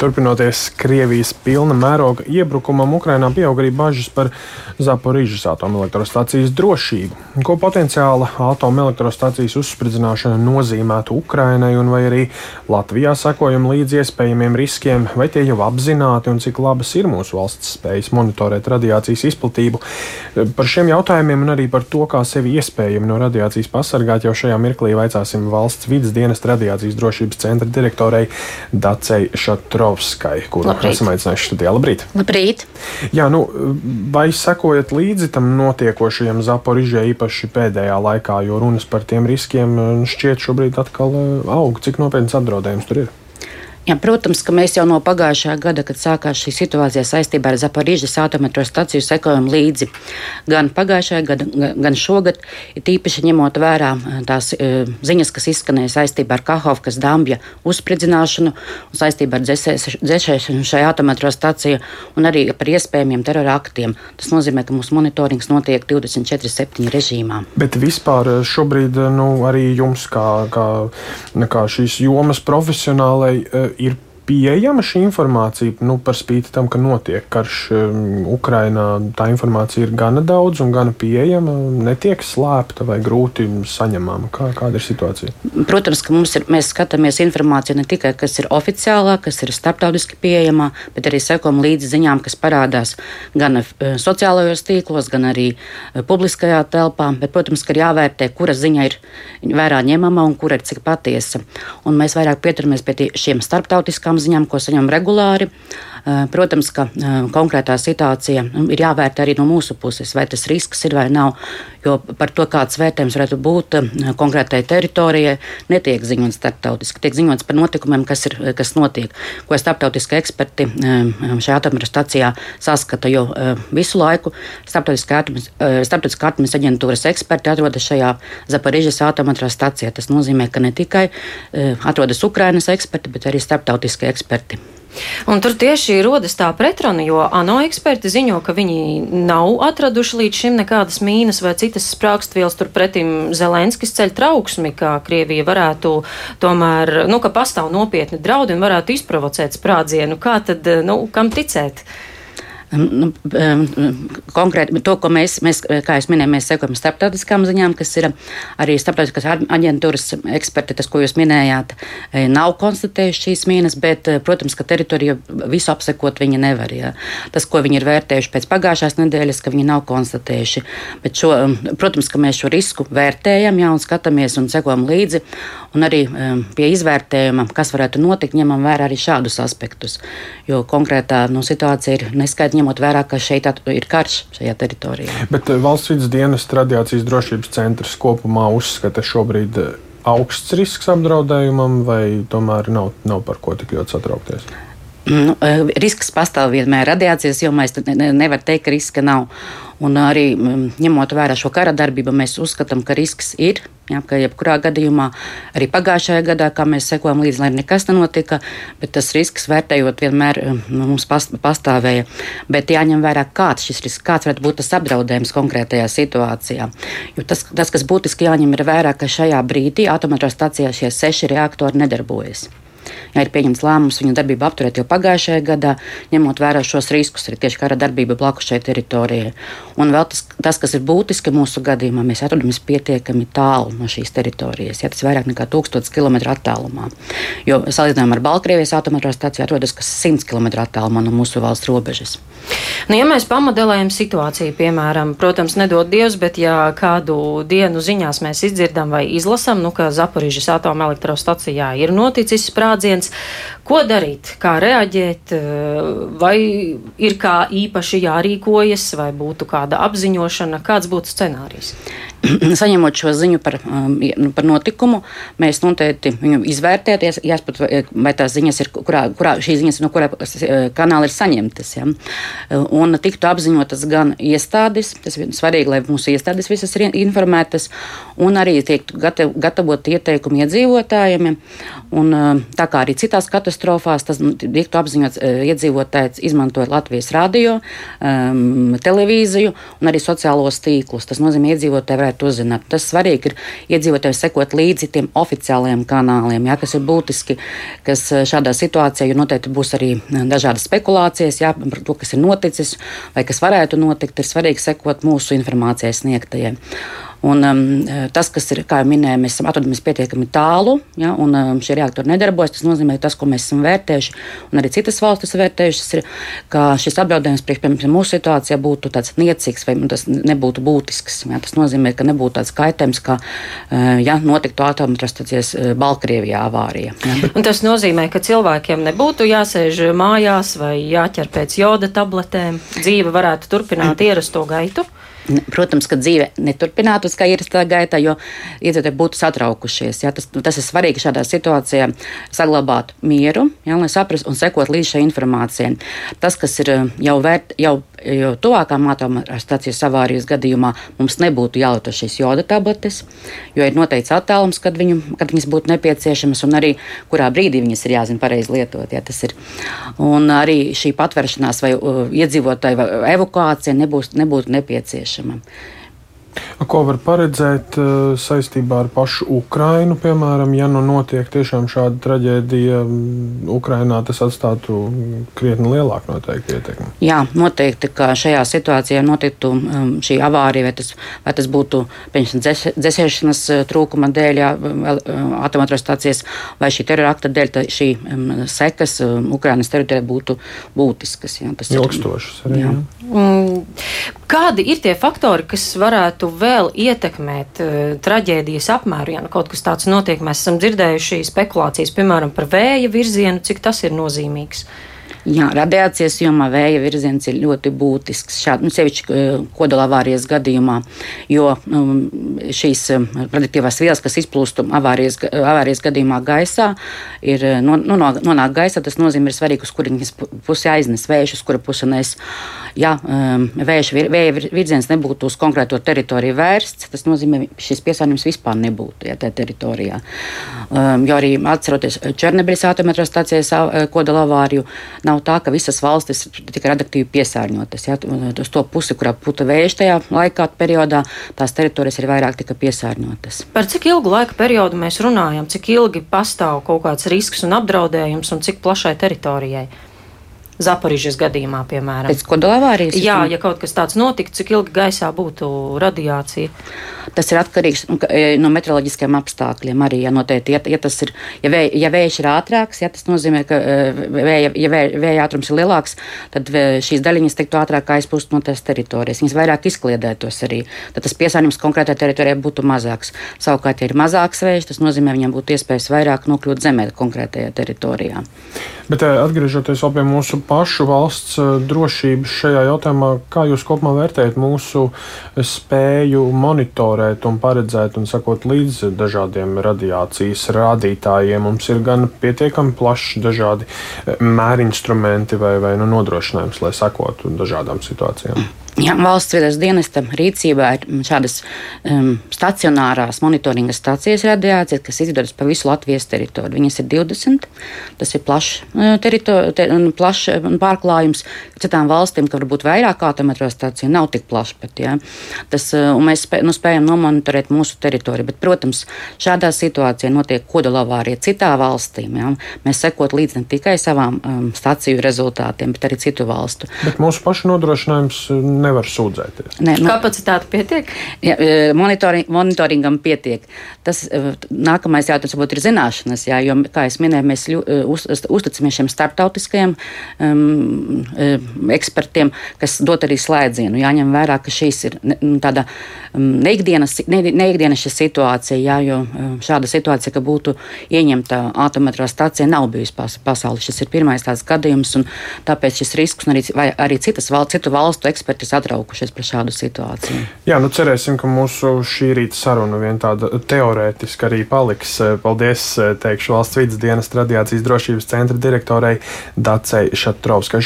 Turpinoties Krievijas pilna mēroga iebrukumam, Ukrainā pieaug arī bažas par Zaporīžas atomelektrostacijas drošību. Ko potenciāla atomelektrostacijas uzspridzināšana nozīmētu Ukrainai un vai arī Latvijā sekojam līdz iespējamiem riskiem, vai tie jau apzināti un cik labas ir mūsu valsts spējas monitorēt radiācijas izplatību. Par šiem jautājumiem un arī par to, kā sevi iespējami no radiācijas pasargāt, jau šajā mirklī vaicāsim valsts vidas dienas radiācijas drošības centra direktorei Dacei Šatrovskai, kuru esam aicinājuši studijā. Labrīt! Labrīt! Jā, nu, vai sekojat līdzi tam notiekošajam Zaporižē īpaši pēdējā laikā, jo runas par tiem riskiem šķiet šobrīd atkal eh, aug. Cik nopietns apdraudējums tur ir? Jā, protams, ka mēs jau no pagājušā gada, kad sākās šī situācija saistībā ar Zaporīžas atometrostaciju, sekojam līdzi gan pagājušajā gada, gan šogad, tīpaši ņemot vērā tās e, ziņas, kas izskanēja saistībā ar Kahovkas dambja uzspridzināšanu saistībā ar dzēšanu šajā atometrostaciju un arī par iespējamiem terora aktiem. Tas nozīmē, ka mūsu monitorings notiek 24-7 režīmā. Bet vispār šobrīd nu, arī jums, kā, kā, kā šīs jomas profesionālai, ir pieejama šī informācija, nu, par spīti tam, ka notiek karš um, Ukrainā. Tā informācija ir gana daudz un gana pieejama, netiek slēpta vai grūti saņemama. Kā, kāda ir situācija? Protams, ka ir, mēs skatāmies informāciju ne tikai, kas ir oficiālā, kas ir starptautiski pieejamā, bet arī sekojam līdzi ziņām, kas parādās gan uh, sociālajos tīklos, gan arī uh, publiskajā telpā. Bet, protams, ka ir jāvērtē, kura ziņa ir vērā ņemama un kura ir cik patiesa. Un mēs vairāk pieturamies pie šiem starptautiskām tām ziņām, ko saņem regulāri. Eh, protams, ka eh, konkrētā situācija nu, ir jāvērtē arī no mūsu puses, vai tas risks ir vai nav. Jo par to, kāds vērtējums varētu būt eh, konkrētai teritorijai, netiek ziņots starptautiski. Tiek ziņots par notikumiem, kas, ir, kas notiek, ko starptautiskie eksperti šajā atomenerģijā saskata. Jo visu laiku starptautiskā atomas aģentūras eksperti atrodas šajā Zaporižas atomenerģijā. Tas nozīmē, ka ne tikai atrodas Ukrainas eksperti, bet arī starptautiskie eksperti. Un tur tieši rodas tā pretruna, jo ANO eksperti ziņo, ka viņi nav atraduši līdz šim nekādas mīnas vai citas sprākstvielas. Turpretim Zelenskis ceļ trauksmi, ka Krievija varētu tomēr, nu, ka pastāv nopietni draudi un varētu izprovocēt sprādzienu. Kā tad, nu, kam ticēt? Nu, konkrēti to, ko mēs, mēs, kā jau minēju, mēs sekojam starptautiskām ziņām, kas ir arī starptautiskās aģentūras eksperti, tas, ko jūs minējāt, e, nav konstatējuši šīs mīnas, bet, e, protams, ka teritoriju visu apsekot viņi nevar. Ja. Tas, ko viņi ir vērtējuši pēc pagājušās nedēļas, ka viņi nav konstatējuši. Bet, šo, protams, ka mēs šo risku vērtējam ja, un skatāmies un sekojam līdzi. Un arī pie izvērtējuma, kas varētu notikt, ņemam vērā arī šādus aspektus. Jo konkrētā nu, situācija ir neskaidra ņemot vērā, ka šeit ir karš šajā teritorijā. Bet eh, valsts vidas dienas radiācijas drošības centrs kopumā uzskata šobrīd eh, augsts risks apdraudējumam, vai tomēr nav, nav par ko tik ļoti satraukties? Nu, eh, risks pastāv vienmēr radiācijas, jo mēs nevaram teikt, ka riska nav. Un arī mm, ņemot vērā šo kara darbību, mēs uzskatām, ka risks ir. Jā, ka jebkurā gadījumā, arī pagājušajā gadā, kā mēs sekojam līdzi, lai nekas nenotika, bet tas risks vērtējot vienmēr mm, mums pastāvēja. Bet jāņem vērā, kāds šis risks, kāds varētu būt tas apdraudējums konkrētajā situācijā. Jo tas, tas kas būtiski jāņem vērā, ka šajā brīdī atomenerģijas šie seši reaktori nedarbojas ja ir pieņemts lēmums viņu darbību apturēt jau pagājušajā gadā, ņemot vērā šos riskus, arī tieši kara darbība blakus šai teritorijai. Un vēl tas, tas, kas ir būtiski mūsu gadījumā, mēs atrodamies pietiekami tālu no šīs teritorijas. Ja, tas ir vairāk nekā 1000 km attālumā. Jo salīdzinājumā ar Baltkrievijas atomenerģiju atrodas kas 100 km attālumā no mūsu valsts robežas. Nu, ja mēs pamodelējam situāciju, piemēram, protams, nedod Dievs, bet ja kādu dienu ziņās mēs izdzirdam vai izlasam, nu, ka Zaporižas atomelektrostacijā ir noticis sprādziens, ko darīt, kā reaģēt, vai ir kā īpaši jārīkojas, vai būtu kāda apziņošana, kāds būtu scenārijs? saņemot šo ziņu par, um, nu, par notikumu, mēs noteikti viņu izvērtēties, jāsaprot, vai, tās ziņas ir, kurā, kurā šīs ziņas no kurā eh, kanāla ir saņemtas. Ja? Un tiktu apziņotas gan iestādes, tas ir svarīgi, lai mūsu iestādes visas ir informētas, un arī tiek gatavot ieteikumi iedzīvotājiem. Un, eh, tā kā arī citās katastrofās, tas tiktu apziņots iedzīvotājs izmantojot Latvijas radio, um, televīziju un arī sociālos tīklus. Tas nozīmē, iedzīvotāji varētu uzzināt. Tas svarīgi ir iedzīvotājiem sekot līdzi tiem oficiālajiem kanāliem, jā, kas ir būtiski, kas šādā situācijā, jo noteikti būs arī dažādas spekulācijas jā, par to, kas ir noticis vai kas varētu notikt, ir svarīgi sekot mūsu informācijai sniegtajai. Un, um, tas, kas ir, kā jau minēju, mēs atrodamies pietiekami tālu, ja, un um, šie reaktori nedarbojas. Tas nozīmē, ka tas, ko mēs esam vērtējuši, un arī citas valstis vērtējušas, ir, ka šis apdraudējums priekš mūsu situācijā būtu tāds niecīgs vai tas nebūtu būtisks. Ja. Tas nozīmē, ka nebūtu tāds kaitējums, kā uh, ja notiktu atomatrastācijas uh, Baltkrievijā avārija. Ja. Un tas nozīmē, ka cilvēkiem nebūtu jāsēž mājās vai jāķer pēc joda tabletēm. Dzīve varētu turpināt ierasto gaitu. Protams, ka dzīve neturpinātos kā ierastā gaitā, jo iedzīvotāji būtu satraukušies. Ja? Tas, tas ir svarīgi šādā situācijā saglabāt mieru, ja? lai saprastu un sekot līdz šai informācijai. Tas, kas ir eh, jau, vērt, jau, jau tuvākām atomenerģijas avārijas gadījumā, mums nebūtu jālieto šīs joda tabletes, jo ir noteikts attālums, kad, viņu, kad viņas būtu nepieciešamas, un arī kurā brīdī viņas ir jāzina pareizi lietot. Ja? Un arī šī patveršanās vai uh, iedzīvotāju evakuācija nebūs, nebūtu nepieciešama. Ko var paredzēt uh, saistībā ar pašu Ukrainu, piemēram, ja nu notiek tiešām šāda traģēdija mm, Ukrainā, tas atstātu krietni lielāku noteikti ietekmi? Jā, noteikti, ka šajā situācijā notiktu šī avārija, vai tas, vai tas būtu dzēsēšanas uh, trūkuma dēļ, uh, atomatrostācijas vai šī terora akta dēļ, tad šī sekas Ukrainas teritorijā būtu būtiskas. Jā, Ilgstošas arī. Jā. Jā. Kādi ir tie faktori, kas varētu vēl ietekmēt uh, traģēdijas apmēru, ja nu kaut kas tāds notiek? Mēs esam dzirdējuši spekulācijas, piemēram, par vēja virzienu, cik tas ir nozīmīgs. Uh, Jā, radiācijas jomā vēja virziens ir ļoti būtisks. Šādi, nu, sevišķi kodola avārijas gadījumā, jo um, šīs um, radioaktīvās vielas, kas izplūst avārijas, avārijas gadījumā gaisā, ir eh, no, nu, no, nonāk gaisā. Tas nozīmē, ir svarīgi, uz kuriņas pusi aiznes vējš, uz kura pusi nes. Ja um, vējš, vēja virziens nebūtu uz konkrēto teritoriju vērsts, tas nozīmē, šis piesārņojums vispār nebūtu ja, tajā teritorijā. Um, jo arī atceroties Černebiļas atometrostācijas eh, kodola avāriju, nav nav tā, ka visas valstis tika radioaktīvi piesārņotas. Ja? Uz to pusi, kurā puta vējš tajā laikā, periodā, tās teritorijas ir vairāk tika piesārņotas. Par cik ilgu laika periodu mēs runājam, cik ilgi pastāv kaut kāds risks un apdraudējums un cik plašai teritorijai? Zaporižas gadījumā, piemēram. Pēc kodola avārijas? Jā, ja kaut kas tāds notiktu, cik ilgi gaisā būtu radiācija? Tas ir atkarīgs e, no meteoroloģiskiem apstākļiem arī. Ja, noteikti, ja, ja, ir, ja, vēj, ja vējš ir ātrāks, ja, tas nozīmē, ka e, vēja, ja vēja, vēja ātrums ir lielāks, tad šīs daļiņas tiktu ātrāk aizpūst no tās teritorijas. Viņas vairāk izkliedētos arī. Tad tas piesārņojums konkrētajā teritorijā būtu mazāks. Savukārt, ja ir mazāks vējš, tas nozīmē, viņam būtu iespējas vairāk nokļūt zemē konkrētajā teritorijā. Bet e, atgriežoties pie mūsu pašu valsts eh, drošības šajā jautājumā, kā jūs kopumā vērtējat mūsu spēju monitorēt un paredzēt un sakot līdz dažādiem radiācijas rādītājiem? Mums ir gan pietiekami plaši dažādi eh, mērinstrumenti vai, vai nu, nodrošinājums, lai sakotu dažādām situācijām. Jā, valsts vidas dienesta rīcībā ir šādas um, stacionārās monitoringa stācijas radiācijas, kas izdodas pa visu Latvijas teritoriju. Viņas ir 20. Tas ir plašs uh, te, plaš pārklājums. Citām valstīm, ka varbūt vairāk atometrostāciju nav tik plaši. Bet, ja. Tas, mēs spē, nu, spējam nomonitorēt mūsu teritoriju. Bet, protams, šādā situācijā notiek kodolavārija citā valstī. Ja. Mēs sekot līdz ne tikai savām um, stāciju rezultātiem, bet arī citu valstu. Bet mūsu pašu nodrošinājums nevar sūdzēties. Nē, nu, Kapacitāte pietiek? Jā, e, monitoring, monitoringam pietiek. Tas e, nākamais jautājums būtu ir zināšanas, jā, jo, kā es minēju, mēs ļu, e, uz, uzticamies šiem starptautiskajiem um, ekspertiem, kas dod arī slēdzienu. Jāņem vērā, ka šīs ir ne, nu, tāda neikdienas, ne, neikdienas situācija, jā, jo šāda situācija, ka būtu ieņemta atometrostācija, nav bijusi pas, pasaulē. Šis ir pirmais tāds gadījums, un tāpēc šis risks, un arī, arī citas val, citu valstu eksperti satraukušies par šādu situāciju. Jā, nu cerēsim, ka mūsu šī rīta saruna vien tāda teorētiska arī paliks. Paldies, teikšu, valsts vidas dienas radiācijas drošības centra direktorei Dacei Šatrovskai.